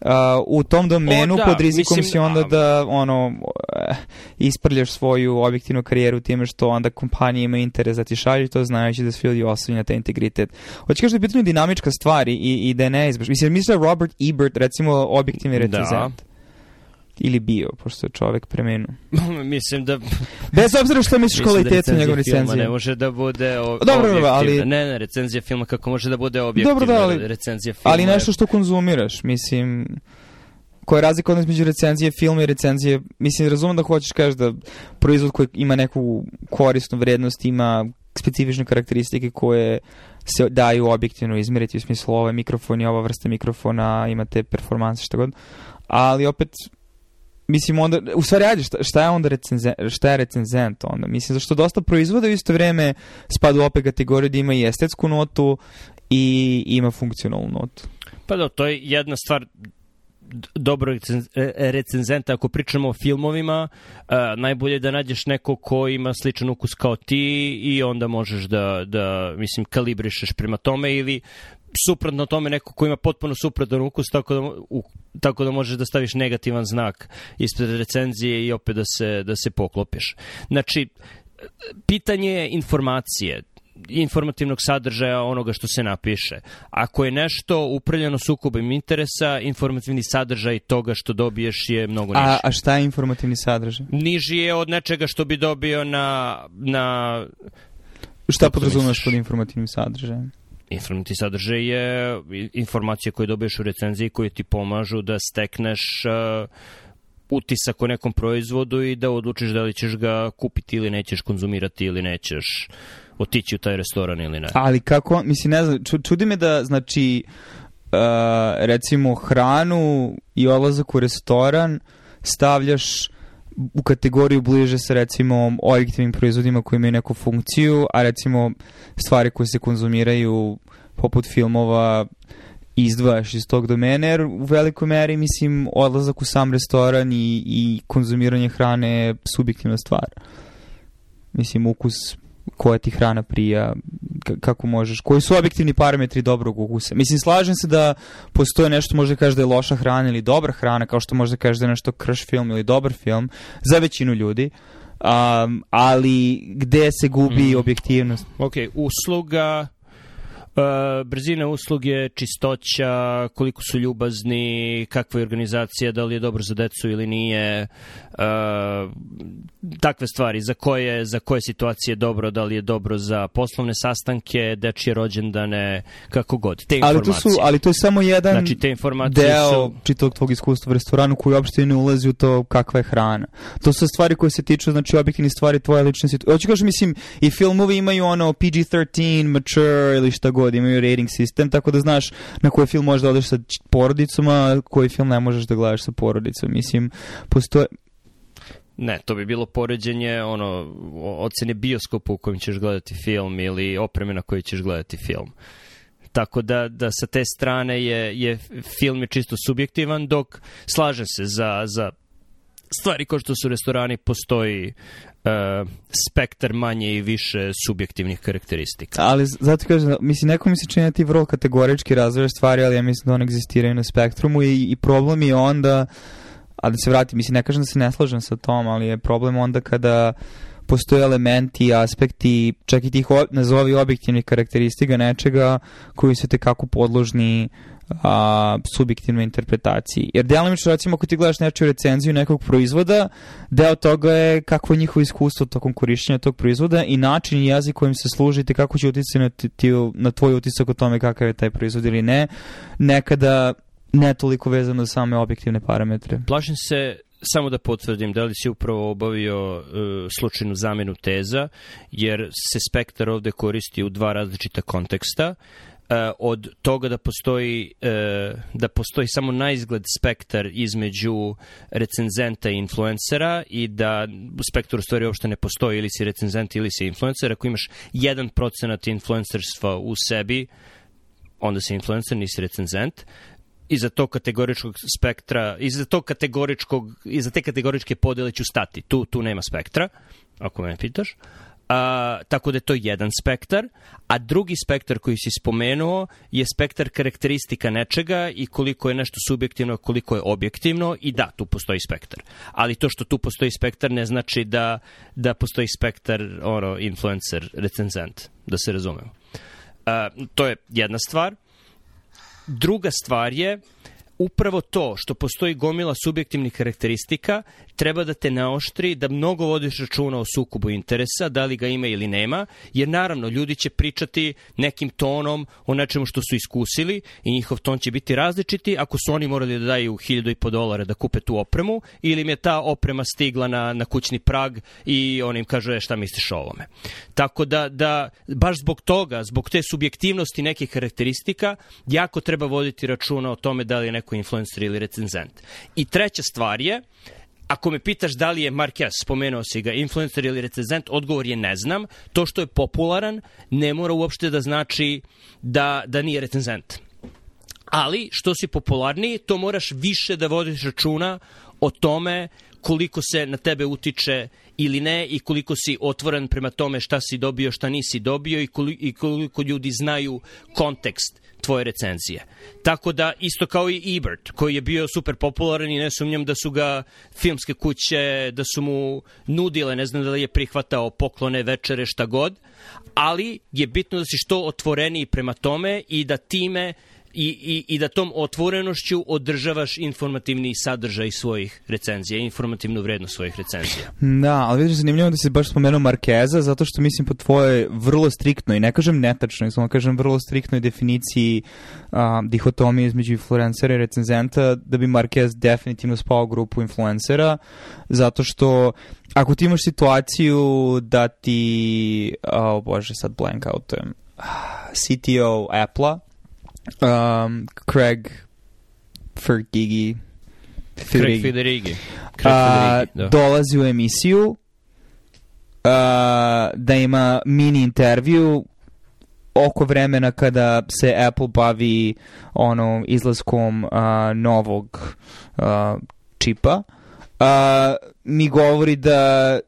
uh, u tom domenu o, da, pod rizikom mislim, si onda da ono uh, isprljaš svoju objektivnu karijeru time što onda kompanije ima interes da ti šalju to znajući da svi ljudi osnovni na taj integritet. Hoće kažeš da je pitanje dinamička stvar i, i da je neizbaš. Mislim, mislim da Robert Ebert recimo objektivni recenzent. Da Ili bio, pošto je čovek preminuo. mislim da... Bez obzira što misliš mislim da kvalitetu njegove recenzije. Ne može da bude o, Dobro, objektivna. ali- Ne, ne, recenzija filma kako može da bude objektivna. Dobro, da, ali- recenzija filma Ali nešto što konzumiraš, mislim... Koja je razlika odnos među recenzije filma i recenzije... Mislim, razumem da hoćeš kažeš da proizvod koji ima neku korisnu vrednost, ima specifične karakteristike koje se daju objektivno izmeriti u smislu ovo je mikrofon i ova vrsta mikrofona, imate performanse, šta god. Ali opet, mislim onda, u stvari ajde, šta, šta je onda recenzent, šta je recenzent onda? Mislim, zašto dosta proizvoda u isto vreme spada u opet kategoriju da ima i estetsku notu i ima funkcionalnu notu. Pa da, to je jedna stvar dobro recen- e, recenzenta ako pričamo o filmovima e, najbolje je da nađeš neko ko ima sličan ukus kao ti i onda možeš da, da mislim kalibrišeš prema tome ili suprotno tome neko ko ima potpuno suprotan ukus tako da, u, tako da možeš da staviš negativan znak ispred recenzije i opet da se, da se poklopiš. Znači, pitanje je informacije informativnog sadržaja onoga što se napiše. Ako je nešto upravljeno sukobom interesa, informativni sadržaj toga što dobiješ je mnogo niži. A, a šta je informativni sadržaj? Niži je od nečega što bi dobio na, na Šta podrazumaš pod informativnim sadržajem? Informativni sadržaj je i- informacije koje dobiješ u recenziji koje ti pomažu da stekneš uh, utisak o nekom proizvodu i da odlučiš da li ćeš ga kupiti ili nećeš konzumirati ili nećeš otići u taj restoran ili ne. Ali kako, mislim, ne znam, ču- čudi me da, znači, uh, recimo, hranu i odlazak u restoran stavljaš u kategoriju bliže sa, recimo, objektivnim proizvodima koji imaju neku funkciju, a recimo, stvari koje se konzumiraju poput filmova izdvajaš iz tog domena, jer u velikoj meri, mislim, odlazak u sam restoran i, i konzumiranje hrane je subjektivna stvar. Mislim, ukus koja ti hrana prija, kako možeš, koji su objektivni parametri dobrog ukusa. Mislim, slažem se da postoje nešto, možda kažeš da je loša hrana ili dobra hrana, kao što možda kažeš da je nešto krš film ili dobar film, za većinu ljudi, um, ali gde se gubi Mm. objektivnost? Ok, usluga, brzina usluge, čistoća, koliko su ljubazni, kakva je organizacija, da li je dobro za decu ili nije, uh, takve stvari, za koje, za koje situacije je dobro, da li je dobro za poslovne sastanke, dečije rođendane, kako god. Te Ali to, su, ali to je samo jedan Znači, te informacije deo su... čitavog tvog iskustva u restoranu koji uopšte ne ulazi u to kakva je hrana. To su stvari koje se tiču, znači, objektivni stvari tvoje lične situacije. Hoću kažem, mislim, i filmovi imaju ono PG-13, mature ili šta god, imaju rating sistem, tako da znaš na koji film možeš da odeš sa porodicom, a koji film ne možeš da gledaš sa porodicom. Mislim, postoje... Ne, to bi bilo poređenje ono, ocene bioskopa u kojem ćeš gledati film ili opreme na kojoj ćeš gledati film. Tako da, da sa te strane je, je film je čisto subjektivan, dok slažem se za, za stvari kao što su restorani postoji uh, spektar manje i više subjektivnih karakteristika. Ali zato kažem, mislim, neko mi se čini da ti vrlo kategorički razvojaš stvari, ali ja mislim da one egzistiraju na spektrumu i, i problem je onda, a da se vratim, mislim, ne kažem da se ne slažem sa tom, ali je problem onda kada postoje elementi, aspekti, čak i tih nazovi objektivnih karakteristika nečega koji su tekako podložni a, subjektivnoj interpretaciji. Jer delimično, recimo, ako ti gledaš nečiju recenziju nekog proizvoda, deo toga je kako je njihovo iskustvo tokom korišćenja tog proizvoda i način i jezik kojim se služite, kako će uticati na, ti, na tvoj utisak o tome kakav je taj proizvod ili ne. Nekada ne toliko vezano za same objektivne parametre. Plašim se samo da potvrdim da li si upravo obavio uh, slučajnu zamenu teza, jer se spektar ovde koristi u dva različita konteksta. Uh, od toga da postoji uh, da postoji samo na izgled spektar između recenzenta i influencera i da spektar u stvari uopšte ne postoji ili si recenzent ili si influencer ako imaš 1% influencerstva u sebi onda si influencer, nisi recenzent iza tog kategoričkog spektra, iza tog kategoričkog, iza te kategoričke podele ću stati. Tu, tu nema spektra, ako me pitaš. A, tako da je to jedan spektar, a drugi spektar koji si spomenuo je spektar karakteristika nečega i koliko je nešto subjektivno, koliko je objektivno i da, tu postoji spektar. Ali to što tu postoji spektar ne znači da, da postoji spektar ono, influencer, recenzent, da se razumemo. A, to je jedna stvar. Druga stvar je upravo to što postoji gomila subjektivnih karakteristika treba da te naoštri da mnogo vodiš računa o sukobu interesa, da li ga ima ili nema, jer naravno ljudi će pričati nekim tonom o nečemu što su iskusili i njihov ton će biti različiti ako su oni morali da daju hiljadu i po dolara da kupe tu opremu ili im je ta oprema stigla na, na kućni prag i on im kaže e, šta misliš o ovome. Tako da, da baš zbog toga, zbog te subjektivnosti nekih karakteristika, jako treba voditi računa o tome da li je influencer ili recenzent. I treća stvar je, Ako me pitaš da li je Marquez, spomenuo si ga, influencer ili recenzent, odgovor je ne znam. To što je popularan ne mora uopšte da znači da, da nije recenzent. Ali, što si popularniji, to moraš više da vodiš računa o tome koliko se na tebe utiče ili ne i koliko si otvoren prema tome šta si dobio, šta nisi dobio i koliko, i koliko ljudi znaju kontekst tvoje recenzije. Tako da, isto kao i Ebert, koji je bio super popularan i ne sumnjam da su ga filmske kuće, da su mu nudile, ne znam da li je prihvatao poklone, večere, šta god, ali je bitno da si što otvoreniji prema tome i da time i, i, i da tom otvorenošću održavaš informativni sadržaj svojih recenzija, informativnu vrednost svojih recenzija. Da, ali vidiš, zanimljivo da si baš spomenuo Markeza, zato što mislim po tvojoj vrlo striktnoj, ne kažem netačnoj, samo kažem vrlo striktnoj definiciji a, dihotomije između influencera i recenzenta, da bi Marquez definitivno spao grupu influencera, zato što ako ti imaš situaciju da ti, o oh bože, sad blank outujem, CTO Apple-a, um, Craig Fergigi Craig Federighi. Craig Federighi da. dolazi u emisiju uh, da ima mini intervju oko vremena kada se Apple bavi ono izlaskom uh, novog uh, čipa uh, mi govori da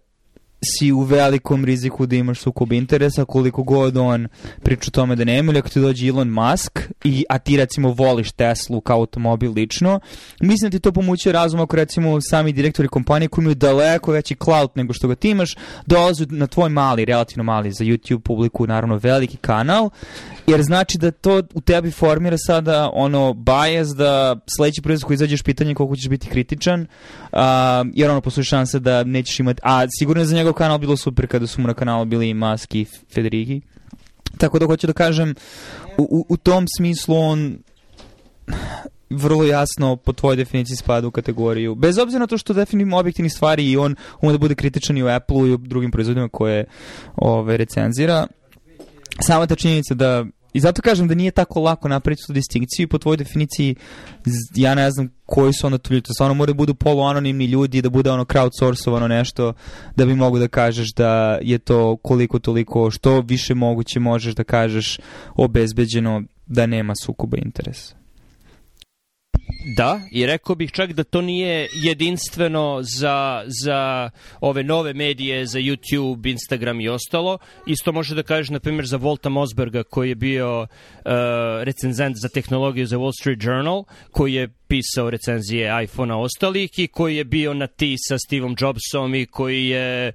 si u velikom riziku da imaš sukob interesa koliko god on priča o tome da nema ili ako ti dođe Elon Musk i, a ti recimo voliš Teslu kao automobil lično mislim da ti to pomoće razum ako recimo sami direktori kompanije koji imaju daleko veći cloud nego što ga ti imaš dolaze na tvoj mali, relativno mali za YouTube publiku naravno veliki kanal jer znači da to u tebi formira sada ono bias da sledeći proizvod koji izađeš pitanje koliko ćeš biti kritičan uh, jer ono postoji šansa da nećeš imati a sigurno je za njegov kanal bilo super kada su mu na kanalu bili i Musk i Federighi tako da hoću da kažem u, u, u tom smislu on vrlo jasno po tvojoj definiciji spada u kategoriju. Bez obzira na to što definitivno objektivni stvari i on ume da bude kritičan i u Apple-u i u drugim proizvodima koje ove, recenzira. Sama ta činjenica da I zato kažem da nije tako lako napraviti tu distinkciju i po tvojoj definiciji ja ne znam koji su onda tu ljudi. To stvarno mora da budu poluanonimni ljudi, da bude ono crowdsourcovano nešto da bi mogu da kažeš da je to koliko toliko što više moguće možeš da kažeš obezbeđeno da nema sukoba interesa. Da, i rekao bih čak da to nije jedinstveno za, za ove nove medije, za YouTube, Instagram i ostalo. Isto može da kažeš, na primjer, za Volta Mosberga, koji je bio uh, recenzent za tehnologiju za Wall Street Journal, koji je pisao recenzije iPhone-a ostalih i koji je bio na ti sa Steveom Jobsom i koji je e,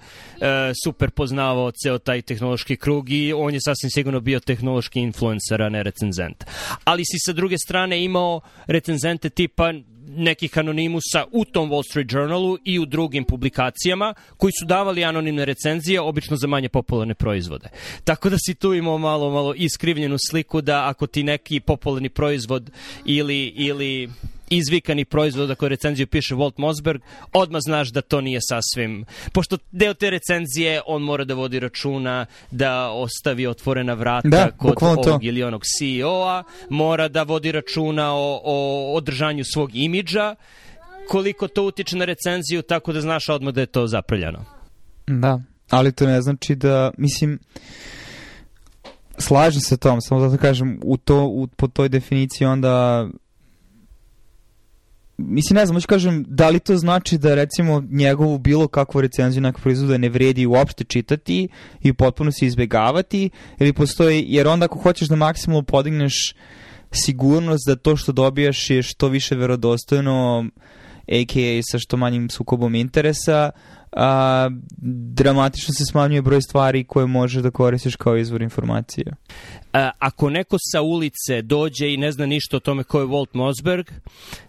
super poznavao ceo taj tehnološki krug i on je sasvim sigurno bio tehnološki influencer, a ne recenzent. Ali si sa druge strane imao recenzente tipa nekih anonimusa u tom Wall Street Journalu i u drugim publikacijama koji su davali anonimne recenzije, obično za manje popularne proizvode. Tako da si tu imao malo, malo iskrivljenu sliku da ako ti neki popularni proizvod ili, ili izvikani proizvod ako recenziju piše Walt Mosberg, odmah znaš da to nije sasvim... Pošto deo te recenzije on mora da vodi računa da ostavi otvorena vrata da, kod ovog to. ili onog CEO-a, mora da vodi računa o, o održanju svog imidža, koliko to utiče na recenziju, tako da znaš odmah da je to zaprljano. Da, ali to ne znači da, mislim, slažem se tom, samo zato kažem, u to, u, po toj definiciji onda mislim, ne znam, hoću kažem, da li to znači da recimo njegovu bilo kakvu recenziju nekog proizvoda ne vredi uopšte čitati i potpuno se izbegavati, ili postoji, jer onda ako hoćeš da maksimalno podigneš sigurnost da to što dobijaš je što više verodostojno, a.k.a. sa što manjim sukobom interesa, a, dramatično se smanjuje broj stvari koje možeš da koristiš kao izvor informacija. A, ako neko sa ulice dođe i ne zna ništa o tome ko je Walt Mossberg,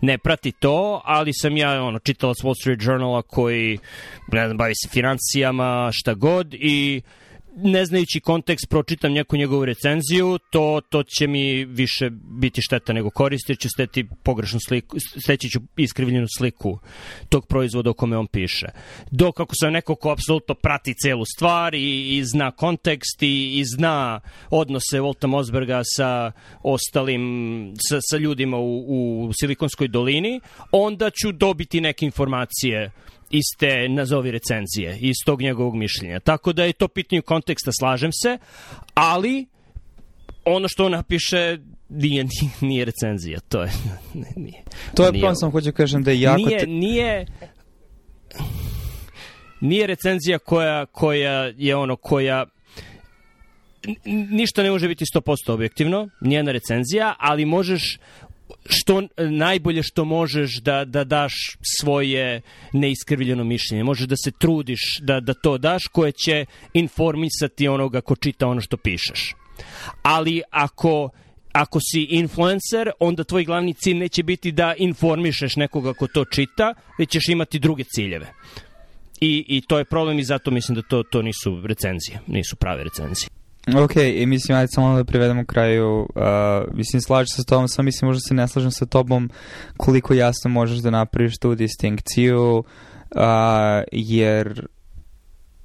ne prati to, ali sam ja ono, čitalac Wall Street Journala koji ne znam, bavi se financijama, šta god i ne znajući kontekst pročitam neku njegovu recenziju, to, to će mi više biti šteta nego koristi, jer ću steti pogrešnu sliku, steći ću iskrivljenu sliku tog proizvoda o kome on piše. Dok ako sam neko ko apsolutno prati celu stvar i, i zna kontekst i, i zna odnose Volta Mosberga sa ostalim, sa, sa ljudima u, u Silikonskoj dolini, onda ću dobiti neke informacije iz te, nazovi recenzije, iz tog njegovog mišljenja. Tako da je to pitanje konteksta, slažem se, ali ono što napiše nije, nije recenzija, to je... Nije, to je problem, sam hoću kažem da je jako... Nije, te... nije, nije recenzija koja, koja je ono, koja ništa ne može biti 100% objektivno, nijena recenzija, ali možeš što najbolje što možeš da, da daš svoje neiskrivljeno mišljenje. Možeš da se trudiš da, da to daš koje će informisati onoga ko čita ono što pišeš. Ali ako ako si influencer, onda tvoj glavni cilj neće biti da informišeš nekoga ko to čita, već ćeš imati druge ciljeve. I, i to je problem i zato mislim da to, to nisu recenzije, nisu prave recenzije. Ok, mislim, ajde samo da privedemo kraju. Uh, mislim, slažem se s tobom, sam mislim, možda se ne slažem sa tobom koliko jasno možeš da napraviš tu distinkciju, uh, jer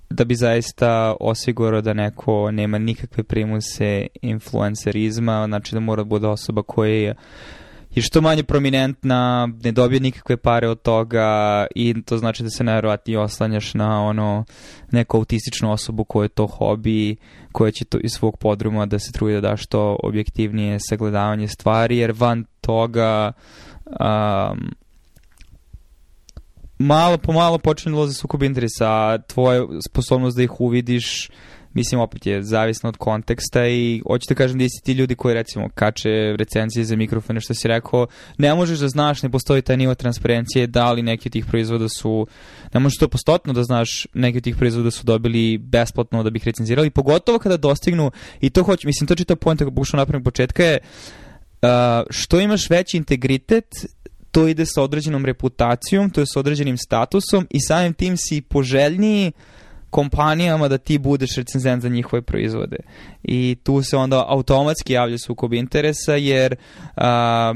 da bi zaista osigurao da neko nema nikakve primuse influencerizma, znači da mora da bude osoba koja je je što manje prominentna, ne dobije nikakve pare od toga i to znači da se najverovatnije oslanjaš na ono neku autističnu osobu koja je to hobi, koja će to iz svog podruma da se trudi da da što objektivnije sagledavanje stvari, jer van toga um, malo po malo počne da sukob interesa, a tvoja sposobnost da ih uvidiš mislim opet je zavisno od konteksta i hoću da kažem da si ti ljudi koji recimo kače recenzije za mikrofone što si rekao, ne možeš da znaš, ne postoji taj nivo transparencije da li neki od tih proizvoda su, ne možeš to postotno da znaš neki od tih proizvoda su dobili besplatno da bih recenzirali, pogotovo kada dostignu i to hoću, mislim to čitav point ako pokušao napravim početka je uh, što imaš veći integritet to ide sa određenom reputacijom, to je sa određenim statusom i samim tim si poželjniji kompanijama da ti budeš recenzent za njihove proizvode. I tu se onda automatski javlja sukob interesa jer a,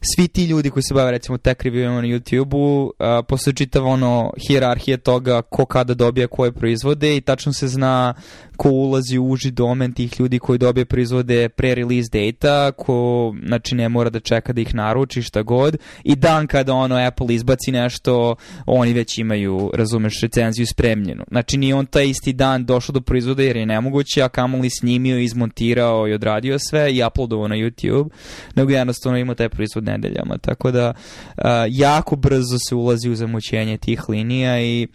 svi ti ljudi koji se bave recimo tech reviewima na YouTube-u, posle čitava ono hijerarhije toga ko kada dobija koje proizvode i tačno se zna ko ulazi u uži domen tih ljudi koji dobije proizvode pre-release data, ko znači ne mora da čeka da ih naruči šta god i dan kada ono Apple izbaci nešto, oni već imaju, razumeš, recenziju spremljenu. Znači nije on taj isti dan došao do proizvoda jer je nemoguće, a kamoli snimio, izmontirao i odradio sve i uploadovao na YouTube, nego jednostavno ima taj proizvod nedeljama. Tako da uh, jako brzo se ulazi u zamućenje tih linija i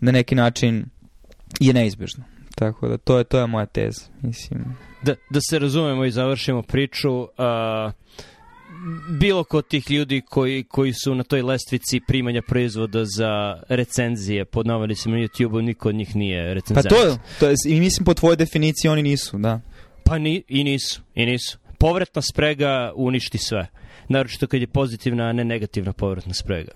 na neki način je neizbežno. Tako da to je to je moja teza, mislim. Da, da se razumemo i završimo priču, uh, bilo kod tih ljudi koji, koji su na toj lestvici primanja proizvoda za recenzije pod navodnicima na YouTube-u, niko od njih nije recenzent. Pa to, to je, i mislim po tvojoj definiciji oni nisu, da. Pa ni, i nisu, i nisu. Povratna sprega uništi sve. Naročito kad je pozitivna, a ne negativna povratna sprega.